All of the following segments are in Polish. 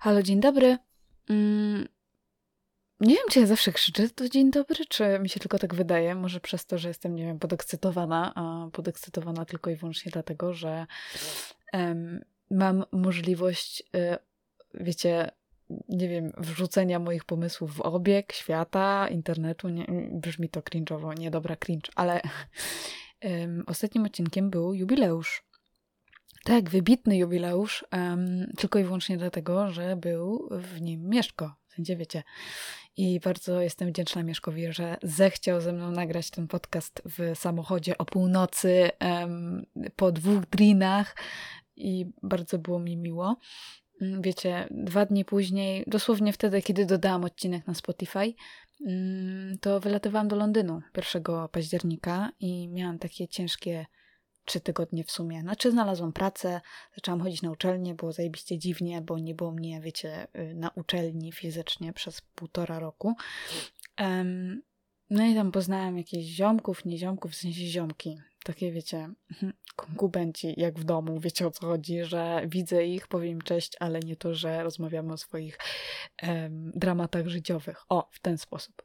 Halo, dzień dobry. Mm, nie wiem, czy ja zawsze krzyczę to dzień dobry, czy mi się tylko tak wydaje. Może przez to, że jestem, nie wiem, podekscytowana, a podekscytowana tylko i wyłącznie dlatego, że um, mam możliwość, y, wiecie, nie wiem, wrzucenia moich pomysłów w obieg świata, internetu. Nie, brzmi to cringe'owo, nie dobra cringe, ale um, ostatnim odcinkiem był jubileusz. Tak, wybitny jubileusz, um, tylko i wyłącznie dlatego, że był w nim Mieszko, w sensie wiecie. I bardzo jestem wdzięczna Mieszkowi, że zechciał ze mną nagrać ten podcast w samochodzie o północy, um, po dwóch drinach i bardzo było mi miło. Mm, wiecie, dwa dni później, dosłownie wtedy, kiedy dodałam odcinek na Spotify, mm, to wylatywałam do Londynu 1 października i miałam takie ciężkie trzy tygodnie w sumie. Znaczy znalazłam pracę, zaczęłam chodzić na uczelnię, było zajebiście dziwnie, bo nie było mnie, wiecie, y, na uczelni fizycznie przez półtora roku. Um, no i tam poznałam jakichś ziomków, nie ziomków, w sensie ziomki. Takie, wiecie, konkubenci, jak w domu, wiecie o co chodzi, że widzę ich, powiem cześć, ale nie to, że rozmawiamy o swoich um, dramatach życiowych. O, w ten sposób.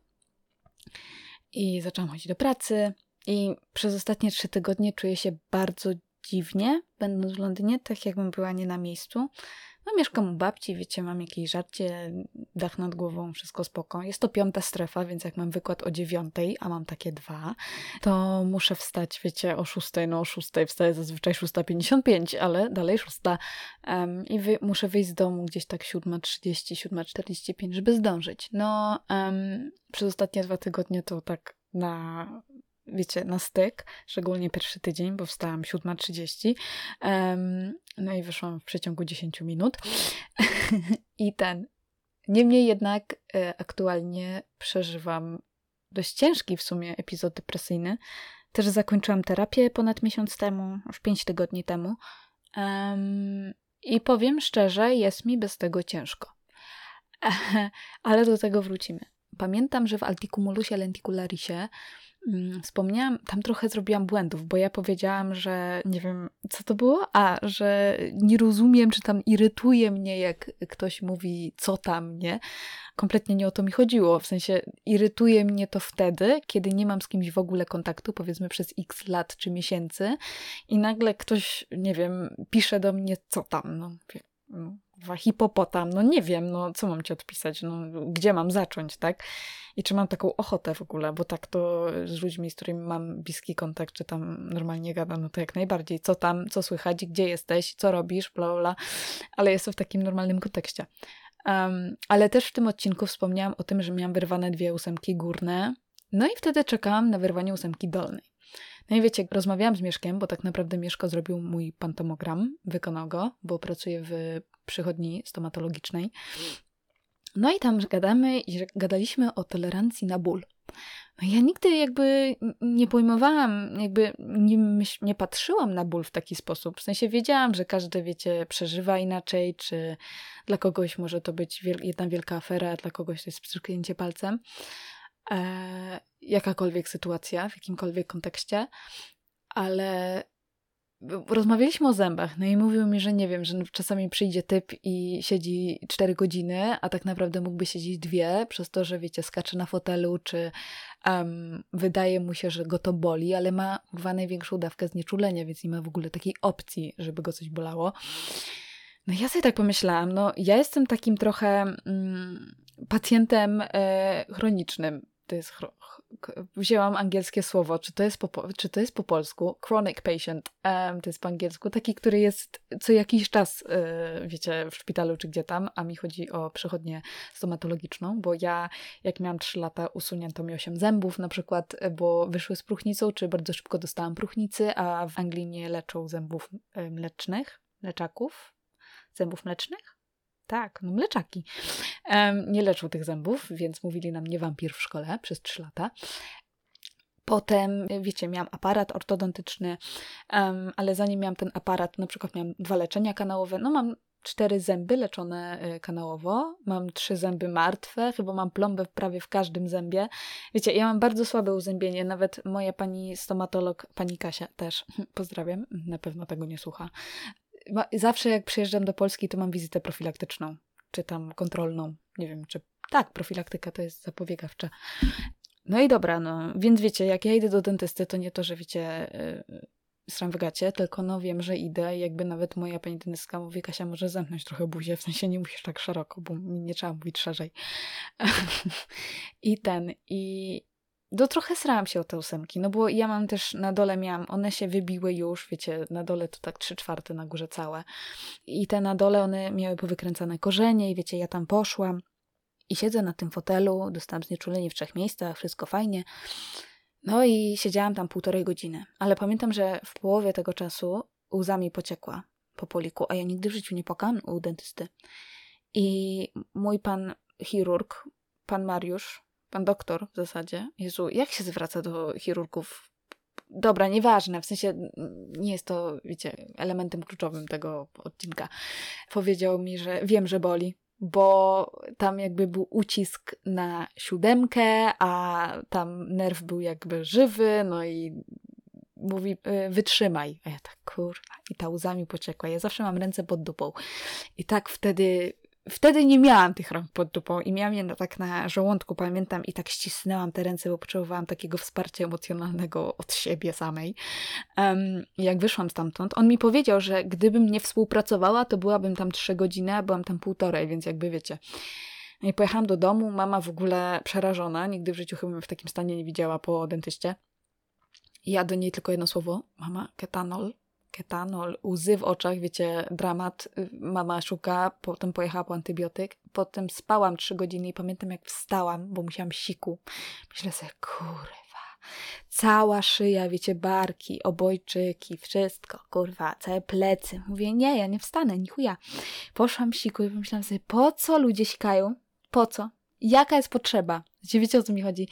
I zaczęłam chodzić do pracy, i przez ostatnie trzy tygodnie czuję się bardzo dziwnie, będąc w Londynie, tak jakbym była nie na miejscu. No mieszkam u babci, wiecie, mam jakieś żarcie, dach nad głową, wszystko spoko. Jest to piąta strefa, więc jak mam wykład o dziewiątej, a mam takie dwa, to muszę wstać, wiecie, o szóstej, no o szóstej wstaję zazwyczaj 6.55, ale dalej szósta. Um, I wy, muszę wyjść z domu gdzieś tak 7.30, 7.45, żeby zdążyć. No, um, przez ostatnie dwa tygodnie to tak na wiecie, na styk, szczególnie pierwszy tydzień, bo wstałam 7.30, um, no i wyszłam w przeciągu 10 minut. I ten. Niemniej jednak e, aktualnie przeżywam dość ciężki w sumie epizod depresyjny. Też zakończyłam terapię ponad miesiąc temu, już 5 tygodni temu. Um, I powiem szczerze, jest mi bez tego ciężko. Ale do tego wrócimy. Pamiętam, że w Alticumulusie lenticularise wspomniałam, tam trochę zrobiłam błędów, bo ja powiedziałam, że nie wiem, co to było, a że nie rozumiem, czy tam irytuje mnie, jak ktoś mówi, co tam, nie? Kompletnie nie o to mi chodziło. W sensie irytuje mnie to wtedy, kiedy nie mam z kimś w ogóle kontaktu, powiedzmy przez x lat czy miesięcy, i nagle ktoś, nie wiem, pisze do mnie, co tam. No, no hipopotam, no nie wiem, no co mam ci odpisać, no gdzie mam zacząć, tak? I czy mam taką ochotę w ogóle, bo tak to z ludźmi, z którymi mam bliski kontakt, czy tam normalnie gadam, no to jak najbardziej, co tam, co słychać, gdzie jesteś, co robisz, bla, bla, ale jest to w takim normalnym kontekście. Um, ale też w tym odcinku wspomniałam o tym, że miałam wyrwane dwie ósemki górne, no i wtedy czekałam na wyrwanie ósemki dolnej. No i wiecie, rozmawiałam z Mieszkiem, bo tak naprawdę Mieszko zrobił mój pantomogram, wykonał go, bo pracuje w przychodni stomatologicznej. No i tam gadamy i gadaliśmy o tolerancji na ból. No ja nigdy jakby nie pojmowałam, jakby nie, nie patrzyłam na ból w taki sposób. W sensie wiedziałam, że każdy, wiecie, przeżywa inaczej, czy dla kogoś może to być wiel jedna wielka afera, dla kogoś to jest pstryknięcie palcem. E, jakakolwiek sytuacja, w jakimkolwiek kontekście, ale rozmawialiśmy o zębach, no i mówił mi, że nie wiem, że czasami przyjdzie typ i siedzi 4 godziny, a tak naprawdę mógłby siedzieć dwie, przez to, że wiecie, skacze na fotelu, czy um, wydaje mu się, że go to boli, ale ma kurwa największą dawkę znieczulenia, więc nie ma w ogóle takiej opcji, żeby go coś bolało. No ja sobie tak pomyślałam, no ja jestem takim trochę mm, pacjentem e, chronicznym, to jest wzięłam angielskie słowo, czy to jest po, czy to jest po polsku? Chronic patient, um, to jest po angielsku, taki, który jest co jakiś czas, yy, wiecie, w szpitalu czy gdzie tam, a mi chodzi o przychodnię stomatologiczną, bo ja, jak miałam 3 lata, usunięto mi 8 zębów na przykład, bo wyszły z próchnicą, czy bardzo szybko dostałam próchnicy, a w Anglii nie leczą zębów mlecznych, mleczaków, zębów mlecznych? Tak, no mleczaki. Um, nie leczył tych zębów, więc mówili nam nie wampir w szkole przez 3 lata. Potem, wiecie, miałam aparat ortodontyczny, um, ale zanim miałam ten aparat, na przykład miałam dwa leczenia kanałowe, no mam cztery zęby leczone y, kanałowo, mam trzy zęby martwe, chyba mam plombę prawie w każdym zębie. Wiecie, ja mam bardzo słabe uzębienie, nawet moja pani stomatolog, pani Kasia też, pozdrawiam, na pewno tego nie słucha, zawsze jak przyjeżdżam do Polski, to mam wizytę profilaktyczną. czy tam kontrolną. Nie wiem, czy tak, profilaktyka to jest zapobiegawcza. No i dobra, no, więc wiecie, jak ja idę do dentysty, to nie to, że wiecie, yy, sram w gacie, tylko no wiem, że idę i jakby nawet moja pani dentystka mówi, Kasia, może zamknąć trochę buzię, w sensie nie musisz tak szeroko, bo mi nie trzeba mówić szerzej. I ten, i do trochę srałam się o te ósemki, no bo ja mam też, na dole miałam, one się wybiły już, wiecie, na dole to tak trzy czwarte, na górze całe. I te na dole, one miały powykręcane korzenie i wiecie, ja tam poszłam i siedzę na tym fotelu, dostałam znieczulenie w trzech miejscach, wszystko fajnie. No i siedziałam tam półtorej godziny, ale pamiętam, że w połowie tego czasu łzami pociekła po poliku, a ja nigdy w życiu nie płakałam u dentysty. I mój pan chirurg, pan Mariusz, pan doktor w zasadzie, Jezu, jak się zwraca do chirurgów? Dobra, nieważne, w sensie nie jest to, wiecie, elementem kluczowym tego odcinka. Powiedział mi, że wiem, że boli, bo tam jakby był ucisk na siódemkę, a tam nerw był jakby żywy, no i mówi, y, wytrzymaj. A ja tak, kurwa, i ta łzami pociekła. Ja zawsze mam ręce pod dupą. I tak wtedy Wtedy nie miałam tych rąk pod dupą i miałam je na, tak na żołądku, pamiętam, i tak ścisnęłam te ręce, bo potrzebowałam takiego wsparcia emocjonalnego od siebie samej. Um, jak wyszłam stamtąd, on mi powiedział, że gdybym nie współpracowała, to byłabym tam trzy godziny, a byłam tam półtorej, więc jakby wiecie. I pojechałam do domu, mama w ogóle przerażona, nigdy w życiu chyba mnie w takim stanie nie widziała po dentyście. Ja do niej tylko jedno słowo, mama, ketanol ketanol, łzy w oczach, wiecie, dramat. Mama szuka, potem pojechała po antybiotyk. Potem spałam trzy godziny i pamiętam jak wstałam, bo musiałam siku. Myślę sobie, kurwa, cała szyja, wiecie, barki, obojczyki, wszystko, kurwa, całe plecy. Mówię, nie, ja nie wstanę, ni chuja. Poszłam siku i pomyślałam sobie, po co ludzie sikają? Po co? Jaka jest potrzeba? Wiecie, o co mi chodzi?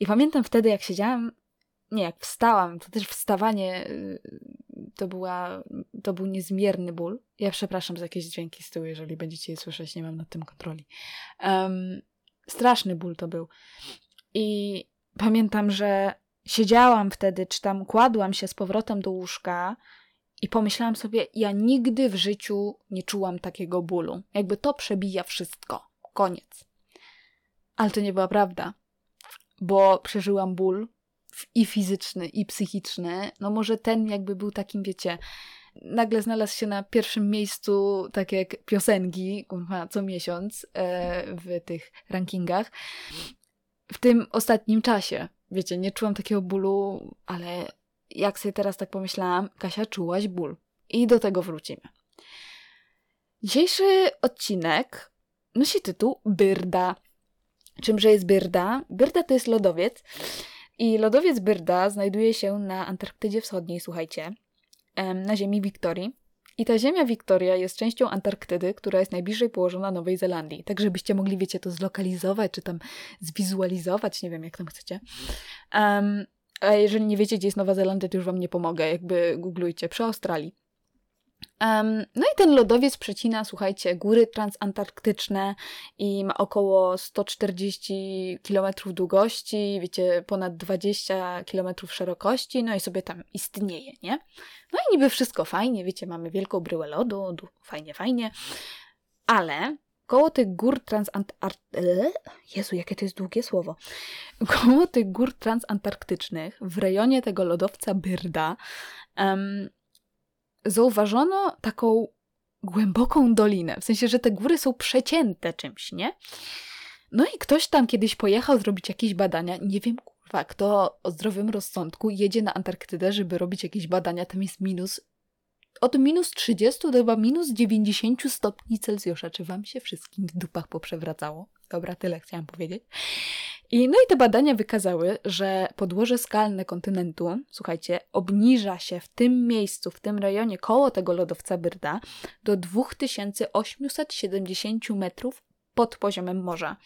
I pamiętam wtedy, jak siedziałam nie, jak wstałam, to też wstawanie y, to, była, to był niezmierny ból. Ja przepraszam za jakieś dźwięki z tyłu, jeżeli będziecie je słyszeć, nie mam nad tym kontroli. Um, straszny ból to był. I pamiętam, że siedziałam wtedy, czy tam kładłam się z powrotem do łóżka i pomyślałam sobie, ja nigdy w życiu nie czułam takiego bólu. Jakby to przebija wszystko. Koniec. Ale to nie była prawda, bo przeżyłam ból, i fizyczny, i psychiczny. No może ten jakby był takim, wiecie, nagle znalazł się na pierwszym miejscu, tak jak piosenki, kurwa, co miesiąc e, w tych rankingach. W tym ostatnim czasie, wiecie, nie czułam takiego bólu, ale jak sobie teraz tak pomyślałam, Kasia, czułaś ból. I do tego wrócimy. Dzisiejszy odcinek nosi tytuł Byrda. Czymże jest Byrda? Byrda to jest lodowiec, i lodowiec Byrda znajduje się na Antarktydzie Wschodniej, słuchajcie, na ziemi Wiktorii. I ta ziemia Wiktoria jest częścią Antarktydy, która jest najbliżej położona Nowej Zelandii. Tak, żebyście mogli, wiecie, to zlokalizować, czy tam zwizualizować, nie wiem, jak tam chcecie. Um, a jeżeli nie wiecie, gdzie jest Nowa Zelandia, to już wam nie pomogę, jakby googlujcie, przy Australii. No i ten lodowiec przecina, słuchajcie, góry transantarktyczne i ma około 140 km długości, wiecie, ponad 20 km szerokości, no i sobie tam istnieje, nie? No i niby wszystko fajnie, wiecie, mamy wielką bryłę lodu, fajnie, fajnie, ale koło tych gór transantarktycznych, Jezu, jakie to jest długie słowo, koło tych gór transantarktycznych, w rejonie tego lodowca Byrda, um, zauważono taką głęboką dolinę. W sensie, że te góry są przecięte czymś, nie? No i ktoś tam kiedyś pojechał zrobić jakieś badania. Nie wiem, kurwa, kto o zdrowym rozsądku jedzie na Antarktydę, żeby robić jakieś badania. Tam jest minus od minus 30 do chyba minus 90 stopni Celsjusza. Czy wam się wszystkim w dupach poprzewracało? Dobra, tyle chciałam powiedzieć. I, no i te badania wykazały, że podłoże skalne kontynentu, słuchajcie, obniża się w tym miejscu, w tym rejonie koło tego lodowca Byrda do 2870 metrów pod poziomem morza.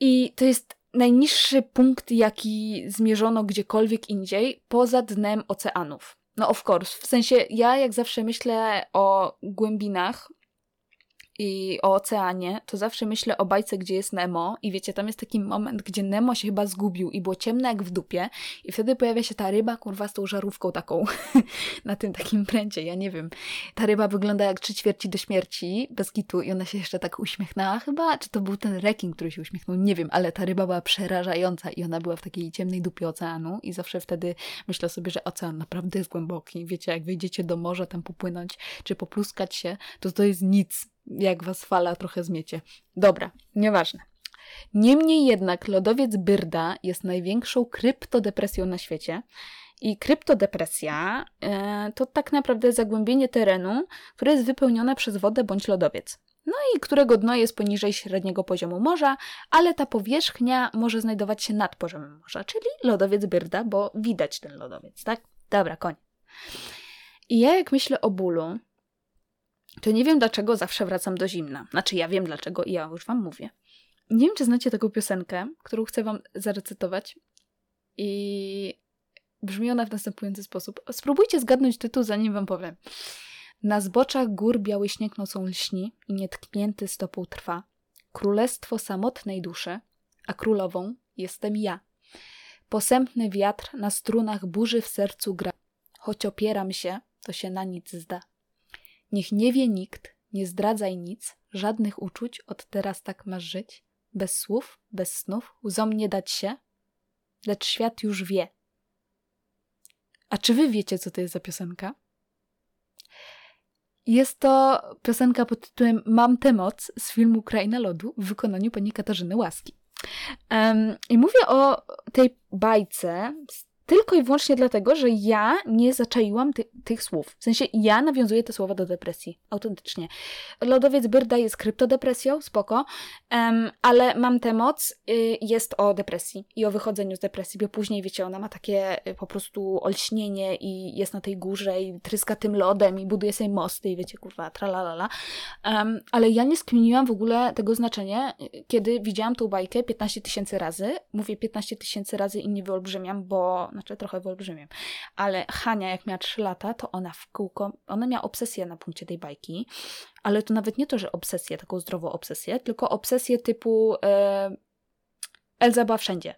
I to jest najniższy punkt, jaki zmierzono gdziekolwiek indziej poza dnem oceanów. No of course, w sensie ja jak zawsze myślę o głębinach i o oceanie, to zawsze myślę o bajce, gdzie jest Nemo i wiecie, tam jest taki moment, gdzie Nemo się chyba zgubił i było ciemno jak w dupie i wtedy pojawia się ta ryba, kurwa, z tą żarówką taką na tym takim pręcie, ja nie wiem. Ta ryba wygląda jak trzy ćwierci do śmierci, bez kitu i ona się jeszcze tak uśmiechnęła chyba, czy to był ten rekin, który się uśmiechnął, nie wiem, ale ta ryba była przerażająca i ona była w takiej ciemnej dupie oceanu i zawsze wtedy myślę sobie, że ocean naprawdę jest głęboki. Wiecie, jak wyjdziecie do morza tam popłynąć, czy popluskać się, to to jest nic jak was fala trochę zmiecie. Dobra, nieważne. Niemniej jednak lodowiec Byrda jest największą kryptodepresją na świecie. I kryptodepresja e, to tak naprawdę zagłębienie terenu, które jest wypełnione przez wodę bądź lodowiec. No i którego dno jest poniżej średniego poziomu morza, ale ta powierzchnia może znajdować się nad poziomem morza, czyli lodowiec Byrda, bo widać ten lodowiec, tak? Dobra, koniec. I ja jak myślę o bólu, to nie wiem dlaczego zawsze wracam do zimna. Znaczy ja wiem dlaczego i ja już wam mówię. Nie wiem, czy znacie taką piosenkę, którą chcę wam zarecytować. I brzmi ona w następujący sposób. Spróbujcie zgadnąć tytuł, zanim wam powiem. Na zboczach gór biały śnieg nocą lśni i nietknięty stopą trwa. Królestwo samotnej duszy, a królową jestem ja. Posępny wiatr na strunach burzy w sercu gra. Choć opieram się, to się na nic zda. Niech nie wie nikt, nie zdradzaj nic, żadnych uczuć, od teraz tak masz żyć. Bez słów, bez snów, łzom nie dać się, lecz świat już wie. A czy wy wiecie, co to jest za piosenka? Jest to piosenka pod tytułem Mam tę moc z filmu Kraina Lodu w wykonaniu pani Katarzyny Łaski. Um, I mówię o tej bajce z tylko i wyłącznie dlatego, że ja nie zaczaiłam ty tych słów. W sensie ja nawiązuję te słowa do depresji. Autentycznie. Lodowiec Byrda jest kryptodepresją, spoko, um, ale mam tę moc, y, jest o depresji i o wychodzeniu z depresji, bo później, wiecie, ona ma takie y, po prostu olśnienie i jest na tej górze i tryska tym lodem i buduje sobie mosty i wiecie, kurwa, tralalala. Um, ale ja nie skminiłam w ogóle tego znaczenia, y, kiedy widziałam tą bajkę 15 tysięcy razy. Mówię 15 tysięcy razy i nie wyolbrzymiam, bo znaczy trochę wyolbrzymiam, ale Hania jak miała 3 lata, to ona w kółko, ona miała obsesję na punkcie tej bajki, ale to nawet nie to, że obsesję, taką zdrową obsesję, tylko obsesję typu e, Elza była wszędzie.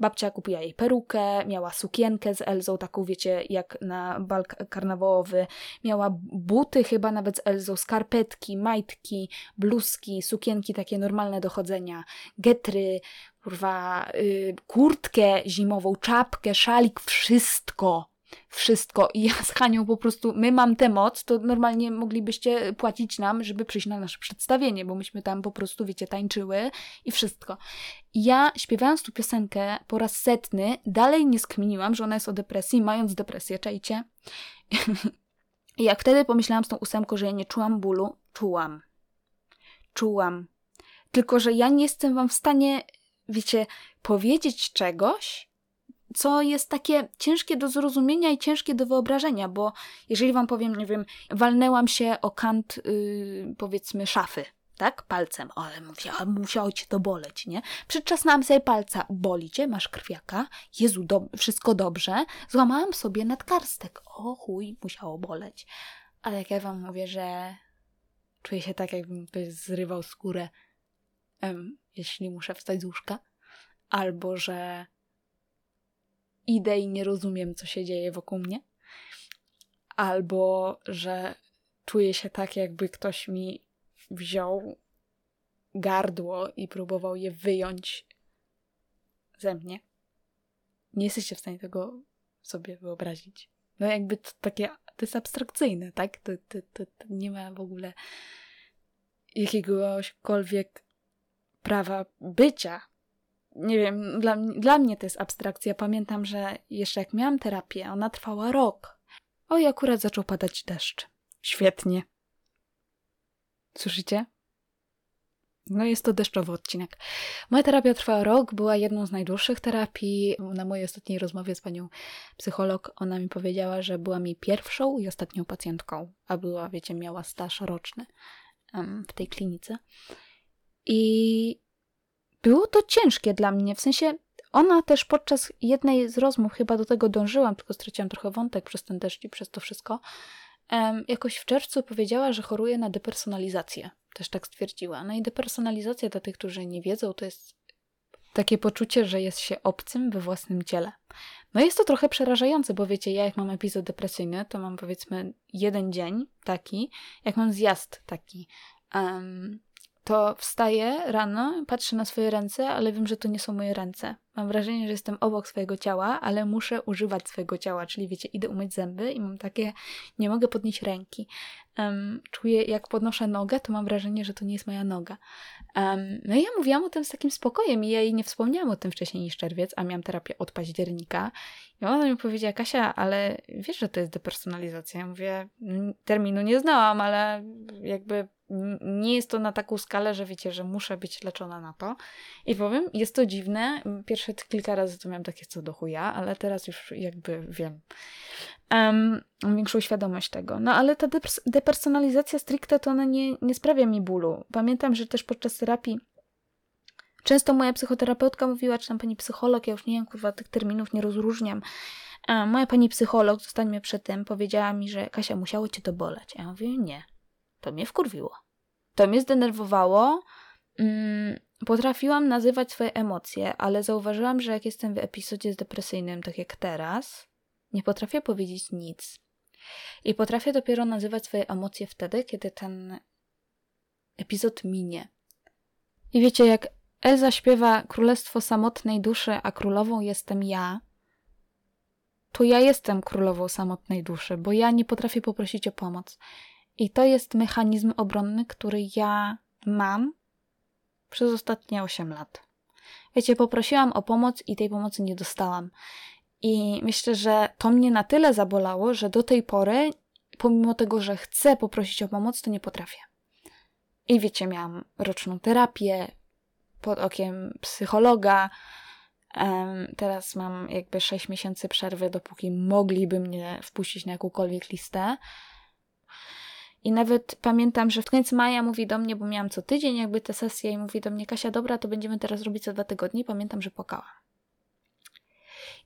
Babcia kupiła jej perukę, miała sukienkę z Elzą, taką wiecie, jak na bal karnawałowy. Miała buty chyba nawet z Elzą, skarpetki, majtki, bluzki, sukienki takie normalne do chodzenia, getry, kurwa, y, kurtkę zimową, czapkę, szalik, wszystko. Wszystko. I ja z Hanią po prostu, my mam tę moc, to normalnie moglibyście płacić nam, żeby przyjść na nasze przedstawienie, bo myśmy tam po prostu, wiecie, tańczyły i wszystko. I ja śpiewając tu piosenkę po raz setny, dalej nie skminiłam, że ona jest o depresji, mając depresję, czajcie? I jak wtedy pomyślałam z tą ósemką, że ja nie czułam bólu, czułam. Czułam. Tylko, że ja nie jestem wam w stanie wiecie, powiedzieć czegoś, co jest takie ciężkie do zrozumienia i ciężkie do wyobrażenia, bo jeżeli wam powiem, nie wiem, walnęłam się o kant, yy, powiedzmy, szafy, tak? Palcem, ale musiało, musiało cię to boleć, nie? Przedczasnęłam sobie palca, boli cię, masz krwiaka, Jezu, do, wszystko dobrze, złamałam sobie nadkarstek, o chuj, musiało boleć. Ale jak ja wam mówię, że czuję się tak, jakbym zrywał skórę um, jeśli muszę wstać z łóżka, albo że idę i nie rozumiem, co się dzieje wokół mnie, albo że czuję się tak, jakby ktoś mi wziął gardło i próbował je wyjąć ze mnie. Nie jesteście w stanie tego sobie wyobrazić. No jakby to takie, to jest abstrakcyjne, tak? To, to, to, to nie ma w ogóle jakiegośkolwiek prawa bycia. Nie wiem, dla, dla mnie to jest abstrakcja. Pamiętam, że jeszcze jak miałam terapię, ona trwała rok. Oj, akurat zaczął padać deszcz. Świetnie. Słyszycie? No jest to deszczowy odcinek. Moja terapia trwała rok, była jedną z najdłuższych terapii. Na mojej ostatniej rozmowie z panią psycholog ona mi powiedziała, że była mi pierwszą i ostatnią pacjentką, a była, wiecie, miała staż roczny um, w tej klinice. I było to ciężkie dla mnie, w sensie ona też podczas jednej z rozmów chyba do tego dążyłam, tylko straciłam trochę wątek przez ten deszcz i przez to wszystko. um, jakoś w czerwcu powiedziała, że choruje na depersonalizację. Też tak stwierdziła. No i depersonalizacja dla tych, którzy nie wiedzą, to jest takie poczucie, że jest się obcym we własnym ciele. No jest to trochę przerażające, bo wiecie, ja jak mam epizod depresyjny, to mam powiedzmy jeden dzień taki, jak mam zjazd taki. Um, to wstaję rano, patrzę na swoje ręce, ale wiem, że to nie są moje ręce. Mam wrażenie, że jestem obok swojego ciała, ale muszę używać swojego ciała, czyli wiecie, idę umyć zęby i mam takie, nie mogę podnieść ręki. Um, czuję, jak podnoszę nogę, to mam wrażenie, że to nie jest moja noga. Um, no i ja mówiłam o tym z takim spokojem i ja jej nie wspomniałam o tym wcześniej niż czerwiec, a miałam terapię od października. I ona mi powiedziała, Kasia, ale wiesz, że to jest depersonalizacja? Ja mówię, terminu nie znałam, ale jakby nie jest to na taką skalę, że wiecie, że muszę być leczona na to. I powiem, jest to dziwne. Pierwsze kilka razy to miałam takie co do chuja, ale teraz już jakby wiem. Um, większą świadomość tego. No ale ta depers depersonalizacja stricte to ona nie, nie sprawia mi bólu. Pamiętam, że też podczas terapii często moja psychoterapeutka mówiła, czy tam pani psycholog, ja już nie wiem, kurwa, tych terminów nie rozróżniam. A moja pani psycholog, zostańmy przy tym, powiedziała mi, że Kasia, musiało cię to boleć. Ja mówię, nie. To mnie wkurwiło. To mnie zdenerwowało. Mm, potrafiłam nazywać swoje emocje, ale zauważyłam, że jak jestem w epizodzie depresyjnym, tak jak teraz, nie potrafię powiedzieć nic. I potrafię dopiero nazywać swoje emocje wtedy, kiedy ten epizod minie. I wiecie, jak Elza śpiewa Królestwo samotnej duszy, a królową jestem ja, to ja jestem królową samotnej duszy, bo ja nie potrafię poprosić o pomoc. I to jest mechanizm obronny, który ja mam przez ostatnie 8 lat. Wiecie, poprosiłam o pomoc i tej pomocy nie dostałam. I myślę, że to mnie na tyle zabolało, że do tej pory, pomimo tego, że chcę poprosić o pomoc, to nie potrafię. I wiecie, miałam roczną terapię pod okiem psychologa. teraz mam jakby 6 miesięcy przerwy, dopóki mogliby mnie wpuścić na jakąkolwiek listę. I nawet pamiętam, że w końcu maja mówi do mnie, bo miałam co tydzień jakby tę sesję i mówi do mnie, Kasia, dobra, to będziemy teraz robić co dwa tygodnie. I pamiętam, że płakałam.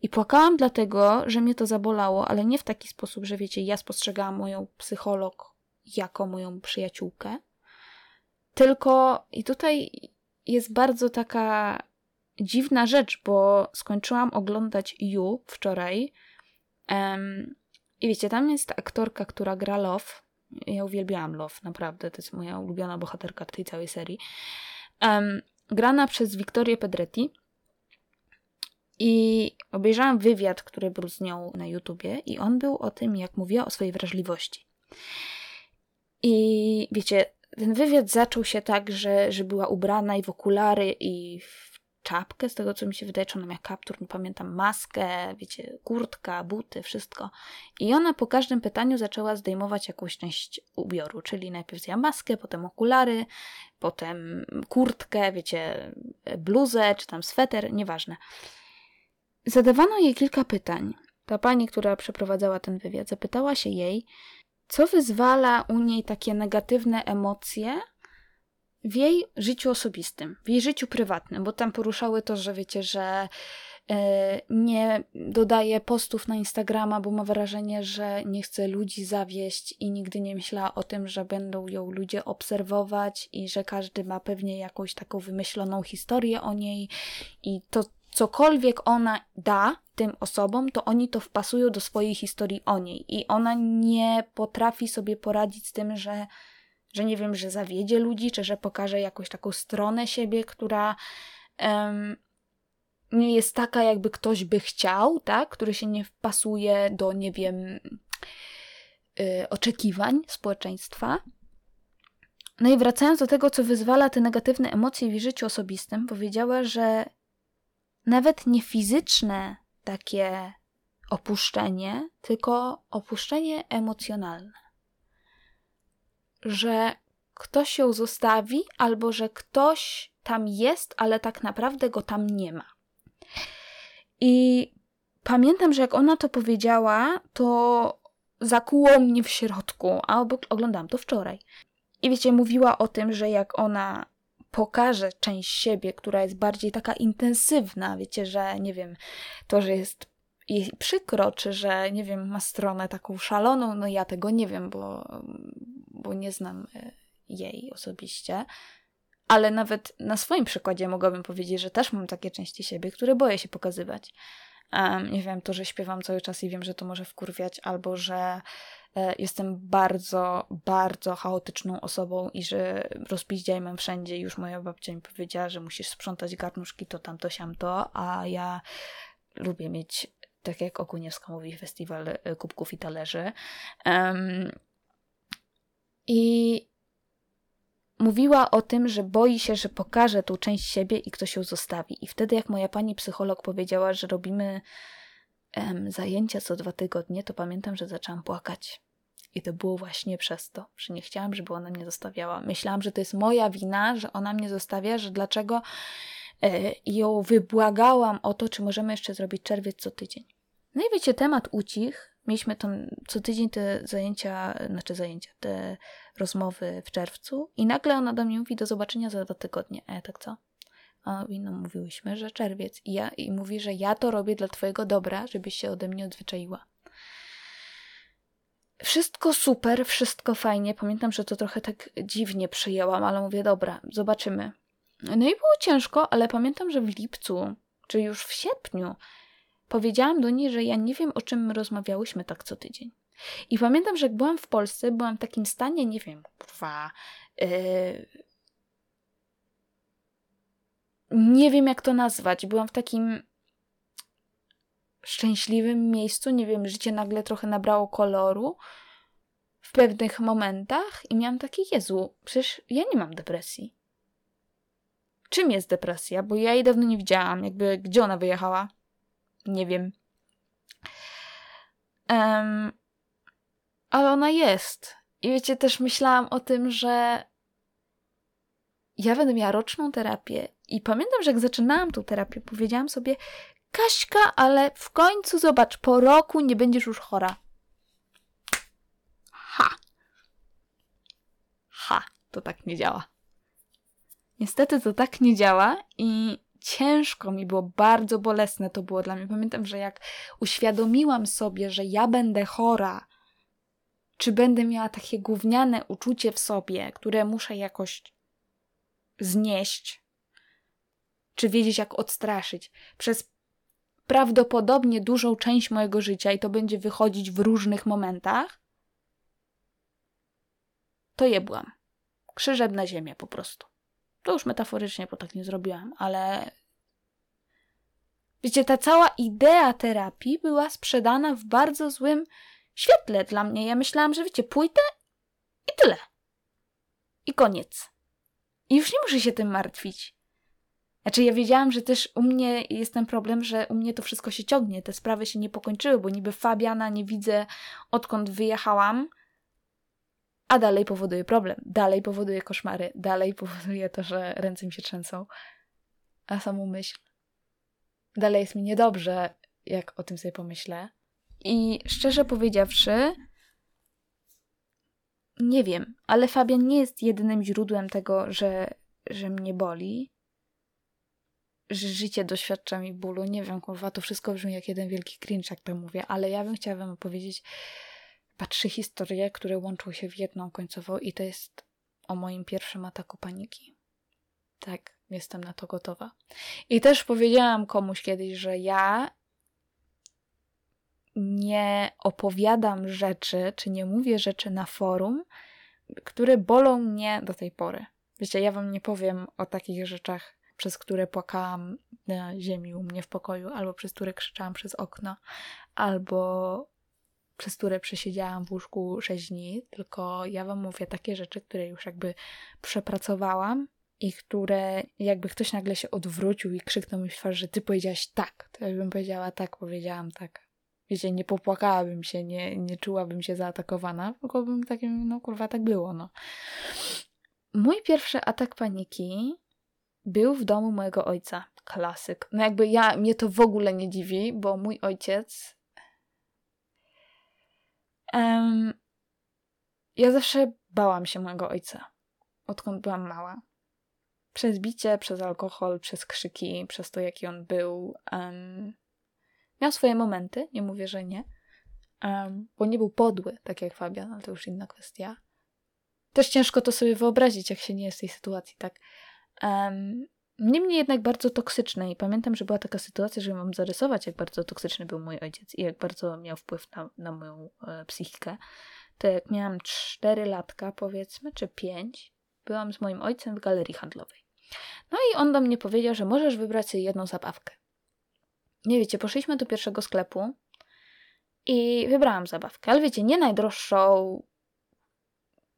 I płakałam dlatego, że mnie to zabolało, ale nie w taki sposób, że wiecie, ja spostrzegałam moją psycholog jako moją przyjaciółkę. Tylko i tutaj jest bardzo taka dziwna rzecz, bo skończyłam oglądać You wczoraj. Um, I wiecie, tam jest aktorka, która gra Love. Ja uwielbiałam Love, naprawdę. To jest moja ulubiona bohaterka tej całej serii. Um, grana przez Wiktorię Pedretti. I obejrzałam wywiad, który był z nią na YouTubie, i on był o tym, jak mówiła o swojej wrażliwości. I wiecie, ten wywiad zaczął się tak, że, że była ubrana i w okulary, i w czapkę, z tego co mi się wydaje, czy ona miała kaptur, nie pamiętam, maskę, wiecie, kurtka, buty, wszystko. I ona po każdym pytaniu zaczęła zdejmować jakąś część ubioru, czyli najpierw zjęła maskę, potem okulary, potem kurtkę, wiecie, bluzę, czy tam sweter, nieważne. Zadawano jej kilka pytań. Ta pani, która przeprowadzała ten wywiad, zapytała się jej, co wyzwala u niej takie negatywne emocje w jej życiu osobistym, w jej życiu prywatnym, bo tam poruszały to, że wiecie, że e, nie dodaje postów na Instagrama, bo ma wrażenie, że nie chce ludzi zawieść i nigdy nie myślała o tym, że będą ją ludzie obserwować i że każdy ma pewnie jakąś taką wymyśloną historię o niej. I to cokolwiek ona da tym osobom, to oni to wpasują do swojej historii o niej. I ona nie potrafi sobie poradzić z tym, że że nie wiem, że zawiedzie ludzi, czy że pokaże jakąś taką stronę siebie, która um, nie jest taka, jakby ktoś by chciał, tak? Który się nie wpasuje do, nie wiem, yy, oczekiwań społeczeństwa. No i wracając do tego, co wyzwala te negatywne emocje w życiu osobistym, powiedziała, że nawet nie fizyczne takie opuszczenie, tylko opuszczenie emocjonalne że ktoś ją zostawi, albo że ktoś tam jest, ale tak naprawdę go tam nie ma. I pamiętam, że jak ona to powiedziała, to zakuło mnie w środku, a oglądałam to wczoraj. I wiecie, mówiła o tym, że jak ona pokaże część siebie, która jest bardziej taka intensywna, wiecie, że nie wiem, to, że jest jej przykro, czy że, nie wiem, ma stronę taką szaloną, no ja tego nie wiem, bo, bo nie znam e, jej osobiście. Ale nawet na swoim przykładzie mogłabym powiedzieć, że też mam takie części siebie, które boję się pokazywać. Um, nie wiem, to, że śpiewam cały czas i wiem, że to może wkurwiać, albo że e, jestem bardzo, bardzo chaotyczną osobą i że rozpiździaj mam wszędzie. Już moja babcia mi powiedziała, że musisz sprzątać garnuszki, to tamto, siamto, a ja lubię mieć, tak jak Okuniewska mówi, festiwal e, kubków i talerzy. Um, I mówiła o tym, że boi się, że pokaże tą część siebie i ktoś ją zostawi. I wtedy, jak moja pani psycholog powiedziała, że robimy em, zajęcia co dwa tygodnie, to pamiętam, że zaczęłam płakać. I to było właśnie przez to, że nie chciałam, żeby ona mnie zostawiała. Myślałam, że to jest moja wina, że ona mnie zostawia, że dlaczego e, ją wybłagałam o to, czy możemy jeszcze zrobić czerwiec co tydzień. No i wiecie, temat ucich. Mieliśmy tam co tydzień te zajęcia, znaczy zajęcia, te rozmowy w czerwcu i nagle ona do mnie mówi do zobaczenia za dwa tygodnie. Ja tak co? A no mówiłyśmy, że czerwiec. I, ja, I mówi, że ja to robię dla twojego dobra, żebyś się ode mnie odzwyczaiła. Wszystko super, wszystko fajnie. Pamiętam, że to trochę tak dziwnie przyjęłam, ale mówię, dobra, zobaczymy. No i było ciężko, ale pamiętam, że w lipcu, czy już w sierpniu, powiedziałam do niej, że ja nie wiem, o czym my rozmawiałyśmy tak co tydzień. I pamiętam, że jak byłam w Polsce, byłam w takim stanie, nie wiem, kurwa. Yy... Nie wiem, jak to nazwać. Byłam w takim szczęśliwym miejscu. Nie wiem, życie nagle trochę nabrało koloru w pewnych momentach i miałam takie, Jezu, przecież ja nie mam depresji. Czym jest depresja? Bo ja jej dawno nie widziałam. Jakby, gdzie ona wyjechała? Nie wiem. Um, ale ona jest. I wiecie, też myślałam o tym, że ja będę miała roczną terapię. I pamiętam, że jak zaczynałam tą terapię, powiedziałam sobie, Kaśka, ale w końcu zobacz, po roku nie będziesz już chora. Ha. Ha, to tak nie działa. Niestety to tak nie działa i ciężko mi było, bardzo bolesne to było dla mnie. Pamiętam, że jak uświadomiłam sobie, że ja będę chora, czy będę miała takie gówniane uczucie w sobie, które muszę jakoś znieść, czy wiedzieć, jak odstraszyć, przez prawdopodobnie dużą część mojego życia i to będzie wychodzić w różnych momentach, to je byłam. Krzyżem na ziemię po prostu. To już metaforycznie, bo tak nie zrobiłam, ale wiecie, ta cała idea terapii była sprzedana w bardzo złym świetle dla mnie. Ja myślałam, że wiecie, pójdę i tyle. I koniec. I już nie muszę się tym martwić. Znaczy, ja wiedziałam, że też u mnie jest ten problem, że u mnie to wszystko się ciągnie. Te sprawy się nie pokończyły, bo niby Fabiana nie widzę odkąd wyjechałam, a dalej powoduje problem. Dalej powoduje koszmary. Dalej powoduje to, że ręce mi się trzęsą. A samą myśl. Dalej jest mi niedobrze, jak o tym sobie pomyślę. I szczerze powiedziawszy, nie wiem, ale Fabian nie jest jedynym źródłem tego, że, że mnie boli, że życie doświadcza mi bólu. Nie wiem, kurwa, to wszystko brzmi jak jeden wielki cringe, jak to mówię, ale ja bym chciała wam opowiedzieć trzy historie, które łączą się w jedną końcowo i to jest o moim pierwszym ataku paniki. Tak, jestem na to gotowa. I też powiedziałam komuś kiedyś, że ja nie opowiadam rzeczy, czy nie mówię rzeczy na forum, które bolą mnie do tej pory. Wiecie, ja wam nie powiem o takich rzeczach, przez które płakałam na ziemi u mnie w pokoju, albo przez które krzyczałam przez okno, albo przez które przesiedziałam w łóżku 6 dni, tylko ja wam mówię takie rzeczy, które już jakby przepracowałam i które jakby ktoś nagle się odwrócił i krzyknął mi w twarz, że ty powiedziałaś tak, to ja bym powiedziała tak, powiedziałam tak wiecie, nie popłakałabym się, nie, nie czułabym się zaatakowana, tylko bym takim, no kurwa, tak było, no. Mój pierwszy atak paniki był w domu mojego ojca. Klasyk. No jakby ja, mnie to w ogóle nie dziwi, bo mój ojciec um, ja zawsze bałam się mojego ojca, odkąd byłam mała. Przez bicie, przez alkohol, przez krzyki, przez to, jaki on był. Um, Miał swoje momenty, nie mówię, że nie, um, bo nie był podły, tak jak Fabian, ale to już inna kwestia. Też ciężko to sobie wyobrazić, jak się nie jest w tej sytuacji, tak. Um, Niemniej jednak bardzo toksyczne i pamiętam, że była taka sytuacja, że mam zarysować, jak bardzo toksyczny był mój ojciec i jak bardzo miał wpływ na, na moją e, psychikę. To jak miałam 4 latka, powiedzmy, czy 5, byłam z moim ojcem w galerii handlowej. No i on do mnie powiedział, że możesz wybrać sobie jedną zabawkę. Nie wiecie, poszliśmy do pierwszego sklepu i wybrałam zabawkę, ale wiecie, nie najdroższą,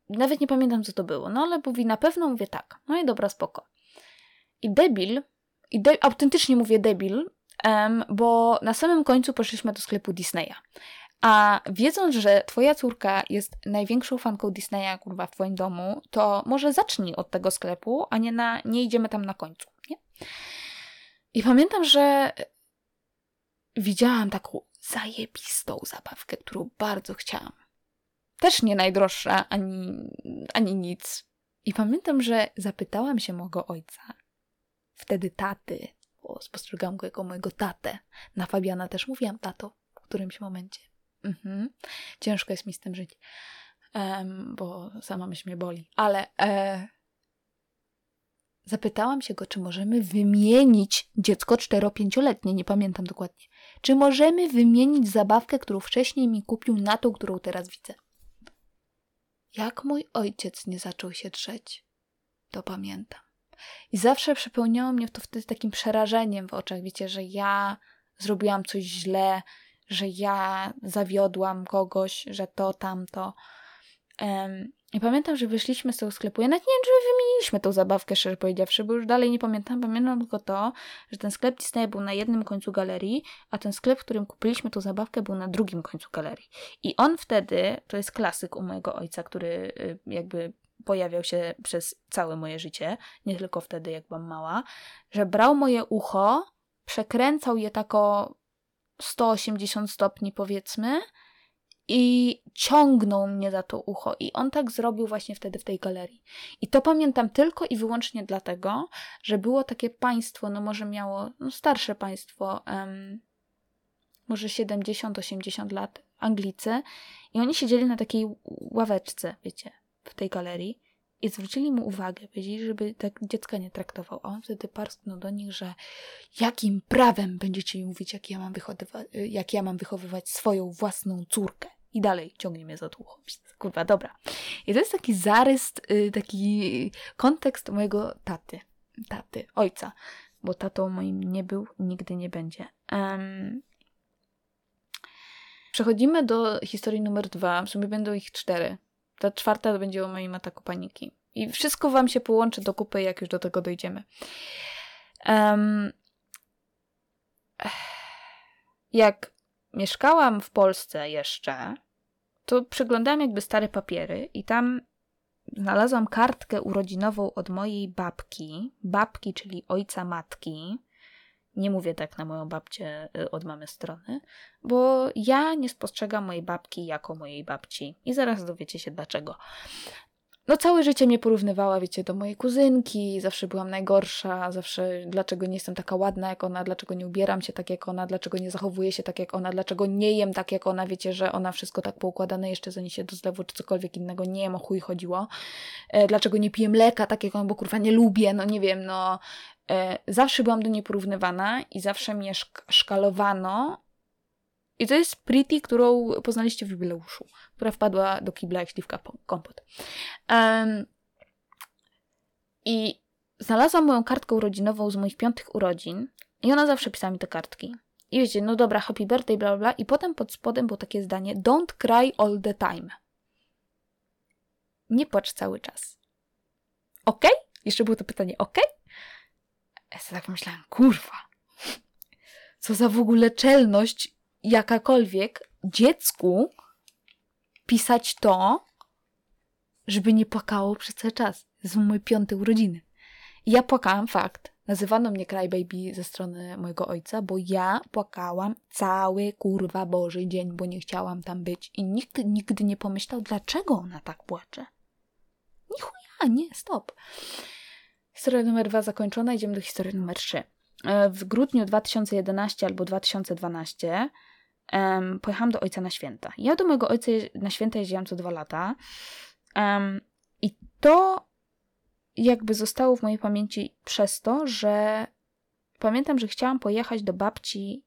nawet nie pamiętam co to było, no ale mówi na pewno, mówię tak, no i dobra, spoko. I debil, i de autentycznie mówię debil, um, bo na samym końcu poszliśmy do sklepu Disneya. A wiedząc, że twoja córka jest największą fanką Disneya, kurwa, w twoim domu, to może zacznij od tego sklepu, a nie, na, nie idziemy tam na końcu, nie? I pamiętam, że widziałam taką zajebistą zabawkę, którą bardzo chciałam. Też nie najdroższa, ani, ani nic. I pamiętam, że zapytałam się mojego ojca, wtedy taty, bo spostrzegałam go jako mojego tatę. Na Fabiana też mówiłam tato w którymś momencie. Mhm. Ciężko jest mi z tym żyć, um, bo sama myśl mnie boli. Ale e, zapytałam się go, czy możemy wymienić dziecko 4-5-letnie, nie pamiętam dokładnie. Czy możemy wymienić zabawkę, którą wcześniej mi kupił, na tą, którą teraz widzę? Jak mój ojciec nie zaczął się drzeć, to pamiętam. I zawsze przepełniało mnie to wtedy takim przerażeniem w oczach, wiecie, że ja zrobiłam coś źle, że ja zawiodłam kogoś, że to, tamto. Um, I pamiętam, że wyszliśmy z tego sklepu. Ja nawet nie wiem, czy wymieniliśmy tą zabawkę, szczerze powiedziawszy, bo już dalej nie pamiętam. Pamiętam tylko to, że ten sklep Disney był na jednym końcu galerii, a ten sklep, w którym kupiliśmy tą zabawkę, był na drugim końcu galerii. I on wtedy, to jest klasyk u mojego ojca, który y, jakby pojawiał się przez całe moje życie, nie tylko wtedy, jak byłam mała, że brał moje ucho, przekręcał je tako 180 stopni, powiedzmy, i ciągnął mnie za to ucho. I on tak zrobił właśnie wtedy w tej galerii. I to pamiętam tylko i wyłącznie dlatego, że było takie państwo, no może miało, no starsze państwo, może 70-80 lat, Anglicy, i oni siedzieli na takiej ławeczce, wiecie, w tej galerii i zwrócili mu uwagę, powiedzieli, żeby tak dziecka nie traktował, a on wtedy parsknął do nich, że jakim prawem będziecie mi mówić, jak ja mam, jak ja mam wychowywać swoją własną córkę. I dalej ciągnie mnie za długo. Kurwa, dobra. I to jest taki zarys, y, taki kontekst mojego taty, taty, ojca, bo tatą moim nie był, nigdy nie będzie. Um, Przechodzimy do historii numer dwa. W sumie będą ich cztery. Ta czwarta to będzie o moim ataku paniki. I wszystko wam się połączy do kupy, jak już do tego dojdziemy. Um, jak mieszkałam w Polsce jeszcze, to przeglądałam jakby stare papiery i tam znalazłam kartkę urodzinową od mojej babki. Babki, czyli ojca matki. Nie mówię tak na moją babcię y, od mamy strony, bo ja nie spostrzegam mojej babki jako mojej babci. I zaraz dowiecie się dlaczego. No całe życie mnie porównywała, wiecie, do mojej kuzynki, zawsze byłam najgorsza, zawsze dlaczego nie jestem taka ładna jak ona, dlaczego nie ubieram się tak jak ona, dlaczego nie zachowuję się tak jak ona, dlaczego nie jem tak jak ona, wiecie, że ona wszystko tak poukładane, jeszcze zanim się do zlewu czy cokolwiek innego, nie wiem, o chuj chodziło. E, dlaczego nie piję mleka tak jak ona, bo kurwa nie lubię, no nie wiem, no zawsze byłam do niej porównywana i zawsze mnie szk szkalowano. I to jest Pretty, którą poznaliście w jubileuszu, która wpadła do kibla jak śliwka kompot. Um, I znalazłam moją kartkę urodzinową z moich piątych urodzin i ona zawsze pisała mi te kartki. I wiecie, no dobra, happy birthday, bla, bla, bla. I potem pod spodem było takie zdanie don't cry all the time. Nie płacz cały czas. Ok? Jeszcze było to pytanie, ok? Ja sobie tak myślałam, kurwa, co za w ogóle czelność jakakolwiek dziecku pisać to, żeby nie płakało przez cały czas. Są moje piąte urodziny. I ja płakałam, fakt. Nazywano mnie crybaby ze strony mojego ojca, bo ja płakałam cały kurwa Boży dzień, bo nie chciałam tam być. I nikt nigdy nie pomyślał, dlaczego ona tak płacze. Nichuja, nie, stop. Historia numer dwa zakończona, idziemy do historii numer trzy. e, w grudniu 2011 albo 2012 um, pojechałam do ojca na święta. Ja do mojego ojca na święta jeździłam co dwa lata um, i to jakby zostało w mojej pamięci przez to, że pamiętam, że chciałam pojechać do babci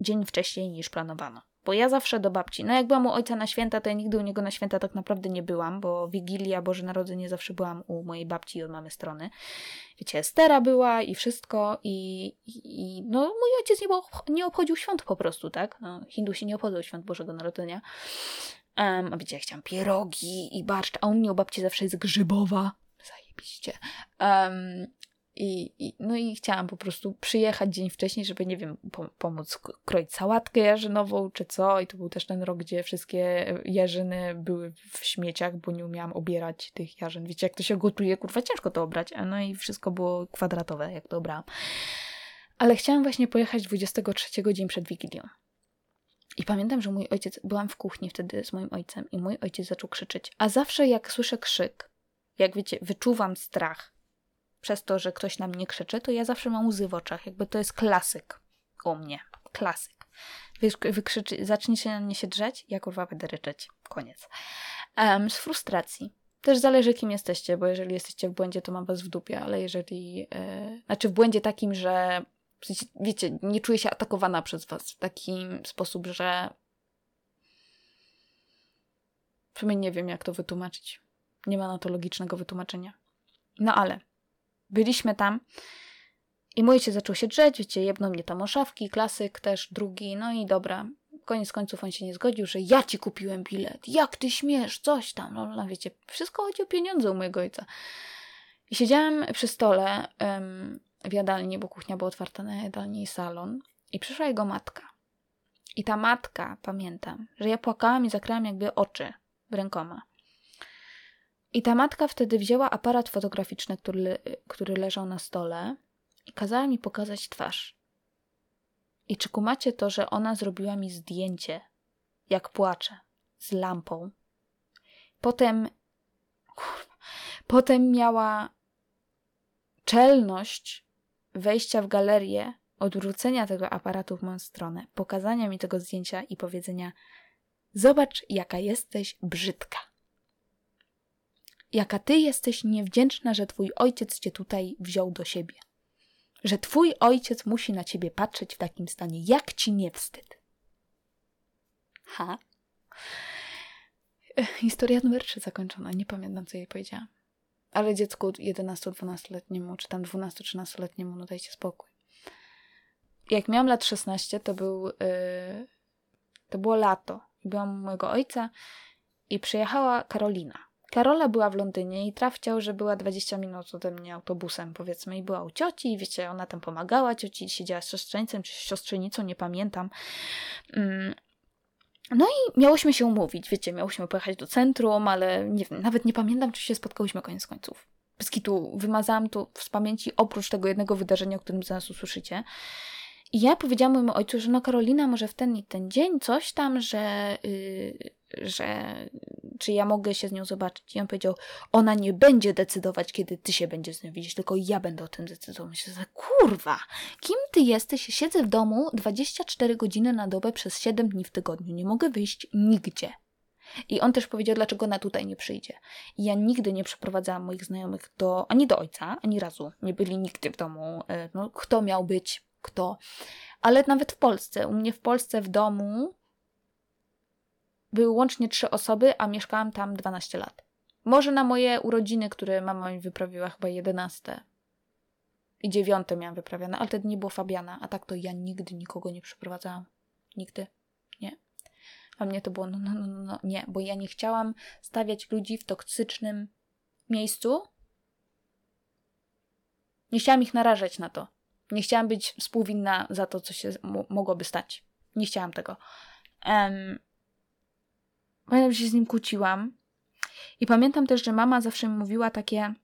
dzień wcześniej niż planowano. Bo ja zawsze do babci, no jak byłam u ojca na święta, to ja nigdy u niego na święta tak naprawdę nie byłam, bo Wigilia, Boże Narodzenie zawsze byłam u mojej babci od mamy strony. Wiecie, Estera była i wszystko i, i, no mój ojciec nie, nie obchodził świąt po prostu, tak? No, Hindusi nie obchodzą świąt Bożego Narodzenia. Um, a wiecie, ja chciałam pierogi i barszcz, a u mnie u babci zawsze jest grzybowa. Zajebiście. Um, i, I, no i chciałam po prostu przyjechać dzień wcześniej, żeby, nie wiem, po, pomóc kroić sałatkę jarzynową czy co. I to był też ten rok, gdzie wszystkie jarzyny były w śmieciach, bo nie umiałam obierać tych jarzyn. Wiecie, jak to się gotuje, kurwa, ciężko to obrać. No i wszystko było kwadratowe, jak to obrałam. Ale chciałam właśnie pojechać 23 dzień przed Wigilią. I pamiętam, że mój ojciec, byłam w kuchni wtedy z moim ojcem i mój ojciec zaczął krzyczeć. A zawsze jak słyszę krzyk, jak wiecie, wyczuwam strach, przez to, że ktoś na mnie krzyczy, to ja zawsze mam łzy w oczach. Jakby to jest klasyk u mnie. Klasyk. Wykrzyczy, zacznie się na mnie się drzeć, ja kurwa będę ryczeć. Koniec. Um, z frustracji. Też zależy, kim jesteście, bo jeżeli jesteście w błędzie, to mam was w dupie, ale jeżeli. Yy, znaczy, w błędzie takim, że. Wiecie, nie czuję się atakowana przez was w taki sposób, że. Sumie nie wiem, jak to wytłumaczyć. Nie ma na to logicznego wytłumaczenia. No ale byliśmy tam i mój się zaczął się drzeć, wiecie, jedną mnie tam o szafki, klasyk też, drugi, no i dobra. Koniec końców on się nie zgodził, że ja ci kupiłem bilet, jak ty śmiesz, coś tam, no, no wiecie, wszystko chodzi o pieniądze u mojego ojca. I siedziałam przy stole um, w jadalni, bo kuchnia była otwarta na jadalni i salon i przyszła jego matka. I ta matka, pamiętam, że ja płakałam i zakrałam jakby oczy rękoma. I ta matka wtedy wzięła aparat fotograficzny, który, który leżał na stole i kazała mi pokazać twarz. I czy kumacie to, że ona zrobiła mi zdjęcie, jak płaczę, z lampą. Potem, kurwa, potem miała czelność wejścia w galerię, odwrócenia tego aparatu w moją stronę, pokazania mi tego zdjęcia i powiedzenia: Zobacz, jaka jesteś brzydka jaka ty jesteś niewdzięczna, że twój ojciec cię tutaj wziął do siebie. Że twój ojciec musi na ciebie patrzeć w takim stanie. Jak ci nie wstyd? Ha? Historia numer 3 zakończona. Nie pamiętam, co jej powiedziałam. Ale dziecku 11-12-letniemu, czy tam 12-13-letniemu, no dajcie spokój. Jak miałam lat 16, to był. Yy, to było lato. Byłam u mojego ojca i przyjechała Karolina. Karola była w Londynie i traf chciał, że była 20 minut ode mnie autobusem, powiedzmy, i była u cioci, i wiecie, ona tam pomagała cioci, siedziała z siostrzeńcem czy siostrzenicą, nie pamiętam. Mm. No i miałyśmy się umówić, wiecie, miałyśmy pojechać do centrum, ale nie nawet nie pamiętam, czy się spotkałyśmy koniec końców. Bez kitu wymazałam tu z pamięci oprócz tego jednego wydarzenia, o którym zaraz usłyszycie. I ja powiedziałam mojemu ojcu, że no Karolina może w ten i ten dzień coś tam, że, yy, że czy ja mogę się z nią zobaczyć. I on powiedział, ona nie będzie decydować, kiedy ty się będziesz z nią widzieć, tylko ja będę o tym decydował. Myślę sobie, kurwa, kim ty jesteś? Siedzę w domu 24 godziny na dobę przez 7 dni w tygodniu. Nie mogę wyjść nigdzie. I on też powiedział, dlaczego ona tutaj nie przyjdzie. I ja nigdy nie przeprowadzałam moich znajomych do, ani do ojca, ani razu. Nie byli nigdy w domu. E, no, kto miał być, kto. Ale nawet w Polsce, u mnie w Polsce w domu były łącznie trzy osoby, a mieszkałam tam 12 lat. Może na moje urodziny, które mama mi wyprawiła chyba 11 i 9 miałam wyprawione, ale wtedy nie było Fabiana, a tak to ja nigdy nikogo nie przeprowadzałam. Nigdy. Nie. A mnie to było no, no, no, no, nie, bo ja nie chciałam stawiać ludzi w toksycznym miejscu. Nie chciałam ich narażać na to. Nie chciałam być współwinna za to, co się mogłoby stać. Nie chciałam tego. Um, pamiętam, że się z nim kłóciłam. I pamiętam też, że mama zawsze mówiła takie: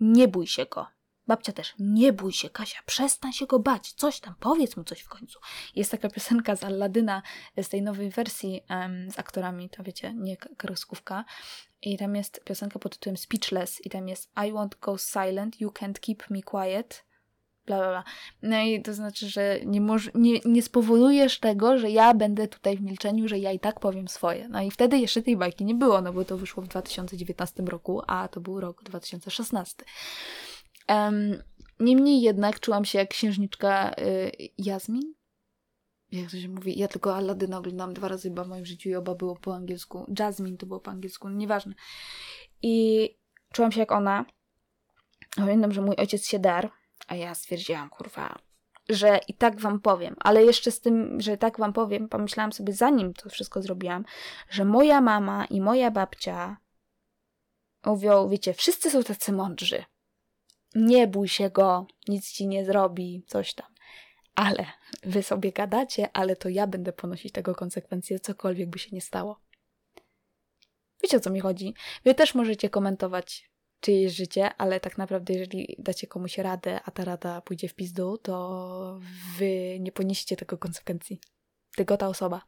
Nie bój się go. Babcia też, nie bój się, Kasia, przestań się go bać, coś tam, powiedz mu coś w końcu. Jest taka piosenka z Alladyna, z tej nowej wersji um, z aktorami, to wiecie, nie kreskówka. I tam jest piosenka pod tytułem Speechless i tam jest I won't go silent, you can't keep me quiet. Bla, bla, bla. No i to znaczy, że nie, moż, nie, nie spowodujesz tego, że ja będę tutaj w milczeniu, że ja i tak powiem swoje. No i wtedy jeszcze tej bajki nie było, no bo to wyszło w 2019 roku, a to był rok 2016. Um, niemniej jednak czułam się jak księżniczka y, Jasmin, jak to się mówi, ja tylko Aladyna oglądałam dwa razy chyba w moim życiu i oba było po angielsku. Jasmine to było po angielsku, no nieważne. I czułam się jak ona. Pamiętam, że mój ojciec się dar, a ja stwierdziłam, kurwa, że i tak wam powiem, ale jeszcze z tym, że tak wam powiem, pomyślałam sobie, zanim to wszystko zrobiłam, że moja mama i moja babcia mówią, wiecie, wszyscy są tacy mądrzy. Nie bój się go, nic ci nie zrobi, coś tam ale wy sobie gadacie, ale to ja będę ponosić tego konsekwencje, cokolwiek by się nie stało. Wiecie o co mi chodzi? Wy też możecie komentować czyjeś życie, ale tak naprawdę, jeżeli dacie komuś radę, a ta rada pójdzie w pizdu, to wy nie poniesiecie tego konsekwencji. Tylko ta osoba.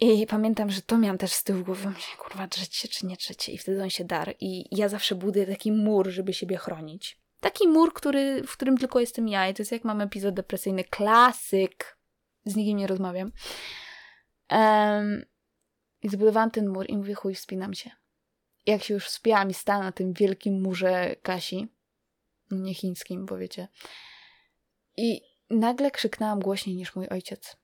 I pamiętam, że to miałam też z tyłu głowy, myślę, kurwa, drzeć się czy nie drzeć I wtedy on się dar. I ja zawsze buduję taki mur, żeby siebie chronić. Taki mur, który, w którym tylko jestem ja. I to jest jak mam epizod depresyjny. Klasyk. Z nikim nie rozmawiam. Um, I zbudowałam ten mur i mówię, chuj, wspinam się. Jak się już wspinałam i stałam na tym wielkim murze Kasi, nie chińskim, bo wiecie. I nagle krzyknęłam głośniej niż mój ojciec.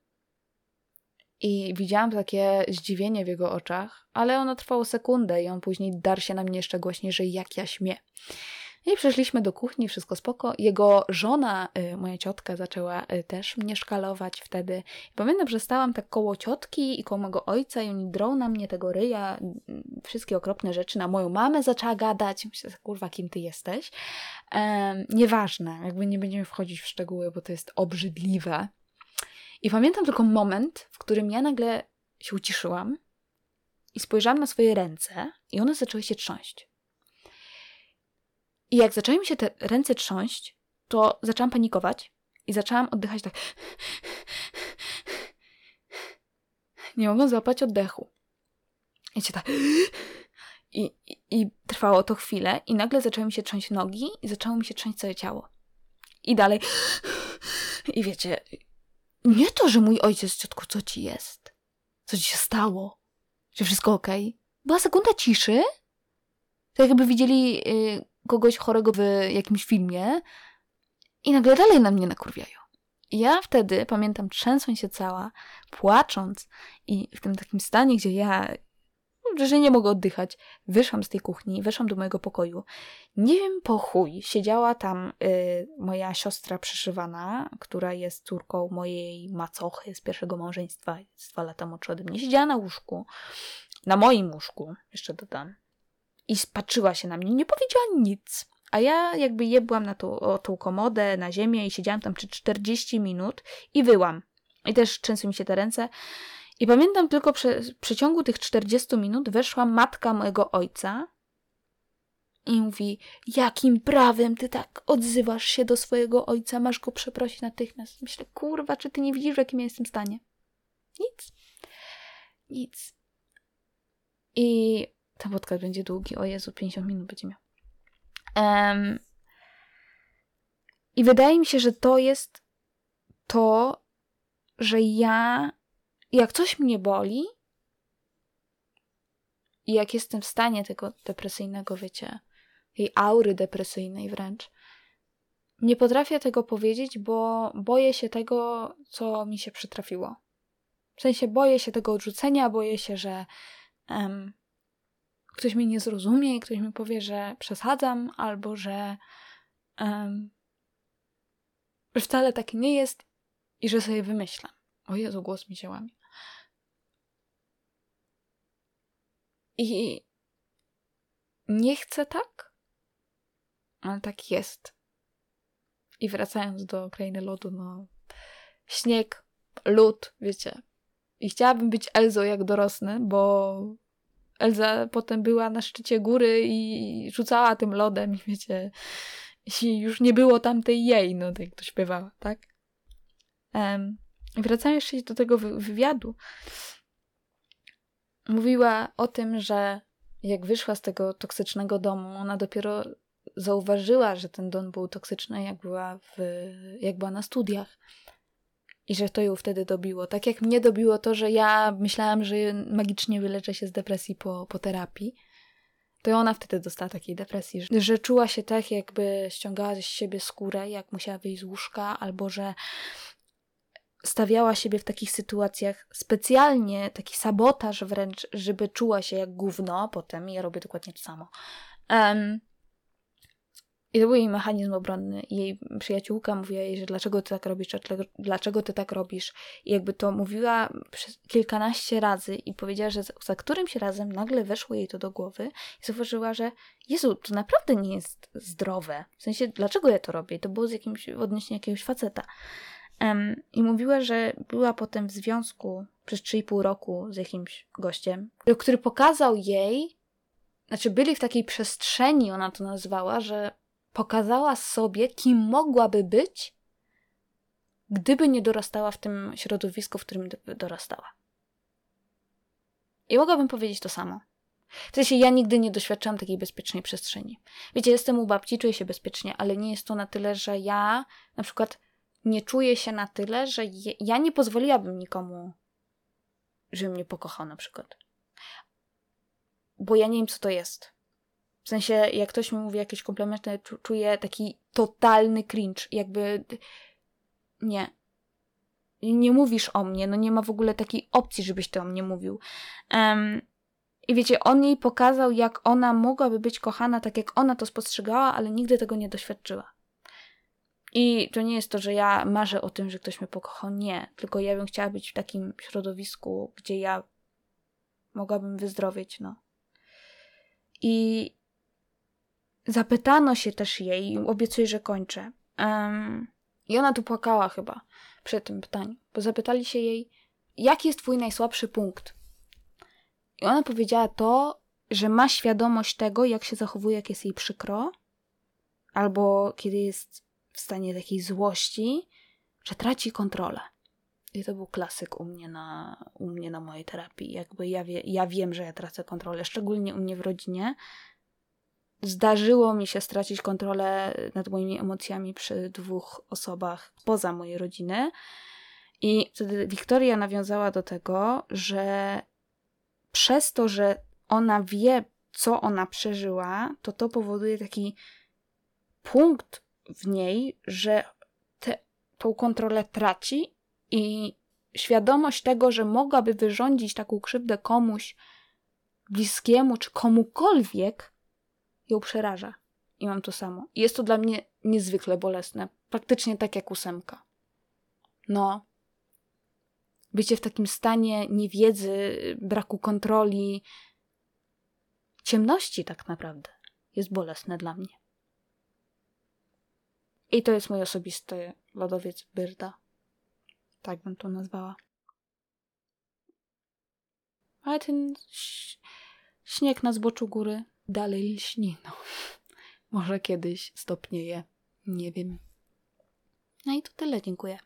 I widziałam takie zdziwienie w jego oczach, ale ono trwało sekundę i on później dar się na mnie jeszcze głośniej, że jak ja śmie. I przeszliśmy do kuchni, wszystko spoko. Jego żona, y, moja ciotka, zaczęła y, też mnie szkalować wtedy. Pamiętam, że stałam tak koło ciotki i koło mojego ojca i oni drą na mnie tego ryja, wszystkie okropne rzeczy. Na moją mamę zaczęła gadać. Myślę, kurwa, kim ty jesteś? Ehm, nieważne, jakby nie będziemy wchodzić w szczegóły, bo to jest obrzydliwe. I pamiętam tylko moment, w którym ja nagle się uciszyłam i spojrzałam na swoje ręce i one zaczęły się trząść. I jak zaczęły mi się te ręce trząść, to zaczęłam panikować i zaczęłam oddychać tak. Nie mogłam złapać oddechu. I się tak. I, i, I trwało to chwilę, i nagle zaczęły mi się trząść nogi, i zaczęło mi się trząść całe ciało. I dalej. I wiecie, nie to, że mój ojciec, ciotku, co ci jest? Co ci się stało? Czy wszystko ok? Była sekunda ciszy. Tak jakby widzieli y, kogoś chorego w jakimś filmie i nagle dalej na mnie nakurwiają. I ja wtedy, pamiętam, trzęsąc się cała, płacząc i w tym takim stanie, gdzie ja że nie mogę oddychać. Wyszłam z tej kuchni, weszłam do mojego pokoju. Nie wiem po chuj, siedziała tam y, moja siostra przyszywana, która jest córką mojej macochy z pierwszego małżeństwa, jest dwa lata młodsza ode mnie. Siedziała na łóżku, na moim łóżku, jeszcze dodam i spatrzyła się na mnie, nie powiedziała nic. A ja jakby jebłam na tą, o, tą komodę, na ziemię i siedziałam tam przez 40 minut i wyłam. I też trzęsły mi się te ręce. I pamiętam tylko, w przeciągu tych 40 minut weszła matka mojego ojca i mówi, jakim prawem ty tak odzywasz się do swojego ojca, masz go przeprosić natychmiast. Myślę, kurwa, czy ty nie widzisz, w jakim ja jestem stanie? Nic. Nic. I ten podcast będzie długi. O Jezu, 50 minut będzie miał. Um, I wydaje mi się, że to jest to, że ja, jak coś mnie boli, i jak jestem w stanie tego depresyjnego, wiecie, tej aury depresyjnej wręcz, nie potrafię tego powiedzieć, bo boję się tego, co mi się przytrafiło. W sensie boję się tego odrzucenia, boję się, że um, ktoś mnie nie zrozumie i ktoś mi powie, że przesadzam, albo że, um, wcale tak nie jest i że sobie wymyślam. O Jezu, głos mi się łamie. I nie chcę tak, ale tak jest. I wracając do krainy lodu, no śnieg, lód, wiecie. I chciałabym być Elzą jak dorosnę, bo Elza potem była na szczycie góry i rzucała tym lodem i wiecie, i już nie było tamtej jej, no tak to śpiewała, tak? Um, wracając jeszcze do tego wywiadu, mówiła o tym, że jak wyszła z tego toksycznego domu, ona dopiero zauważyła, że ten Don był toksyczny, jak była, w, jak była na studiach. I że to ją wtedy dobiło. Tak jak mnie dobiło to, że ja myślałam, że magicznie wyleczę się z depresji po, po terapii, to ona wtedy dostała takiej depresji, że czuła się tak, jakby ściągała z siebie skórę, jak musiała wyjść z łóżka, albo że stawiała siebie w takich sytuacjach specjalnie, taki sabotaż wręcz, żeby czuła się jak gówno potem. Ja robię dokładnie to samo. Um, i to był jej mechanizm obronny. Jej przyjaciółka mówiła jej, że dlaczego ty tak robisz, dlaczego ty tak robisz. I jakby to mówiła przez kilkanaście razy i powiedziała, że za którymś razem nagle weszło jej to do głowy i zauważyła, że Jezu, to naprawdę nie jest zdrowe. W sensie, dlaczego ja to robię? I to było z jakimś, odnośnie jakiegoś faceta. Um, I mówiła, że była potem w związku przez 3,5 roku z jakimś gościem, który pokazał jej, znaczy byli w takiej przestrzeni, ona to nazwała, że pokazała sobie, kim mogłaby być, gdyby nie dorastała w tym środowisku, w którym dorastała. I mogłabym powiedzieć to samo. W sensie ja nigdy nie doświadczałam takiej bezpiecznej przestrzeni. Wiecie, jestem u babci, czuję się bezpiecznie, ale nie jest to na tyle, że ja na przykład nie czuję się na tyle, że je, ja nie pozwoliłabym nikomu, żeby mnie pokochał na przykład. Bo ja nie wiem, co to jest. W sensie, jak ktoś mi mówi jakieś komplementy, czuję taki totalny cringe. Jakby nie. Nie mówisz o mnie, no nie ma w ogóle takiej opcji, żebyś ty o mnie mówił. Um, I wiecie, on jej pokazał, jak ona mogłaby być kochana, tak jak ona to spostrzegała, ale nigdy tego nie doświadczyła. I to nie jest to, że ja marzę o tym, że ktoś mnie pokochał. Nie, tylko ja bym chciała być w takim środowisku, gdzie ja mogłabym wyzdrowieć, no. I Zapytano się też jej, obiecuję, że kończę. Um, I ona tu płakała chyba przy tym pytaniu, bo zapytali się jej, jaki jest twój najsłabszy punkt? I ona powiedziała to, że ma świadomość tego, jak się zachowuje, jak jest jej przykro, albo kiedy jest w stanie takiej złości, że traci kontrolę. I to był klasyk u mnie na, u mnie na mojej terapii. Jakby ja, wie, ja wiem, że ja tracę kontrolę, szczególnie u mnie w rodzinie, Zdarzyło mi się stracić kontrolę nad moimi emocjami przy dwóch osobach poza mojej rodziny. I wtedy Wiktoria nawiązała do tego, że przez to, że ona wie, co ona przeżyła, to to powoduje taki punkt w niej, że te, tą kontrolę traci i świadomość tego, że mogłaby wyrządzić taką krzywdę komuś bliskiemu czy komukolwiek, ją przeraża. I mam to samo. I jest to dla mnie niezwykle bolesne. Praktycznie tak jak ósemka. No. Bycie w takim stanie niewiedzy, braku kontroli, ciemności tak naprawdę jest bolesne dla mnie. I to jest mój osobisty lodowiec Byrda. Tak bym to nazwała. Ale ten śnieg na zboczu góry dalej lśni. No. Może kiedyś stopnieje. Nie wiem. No i to tyle. Dziękuję.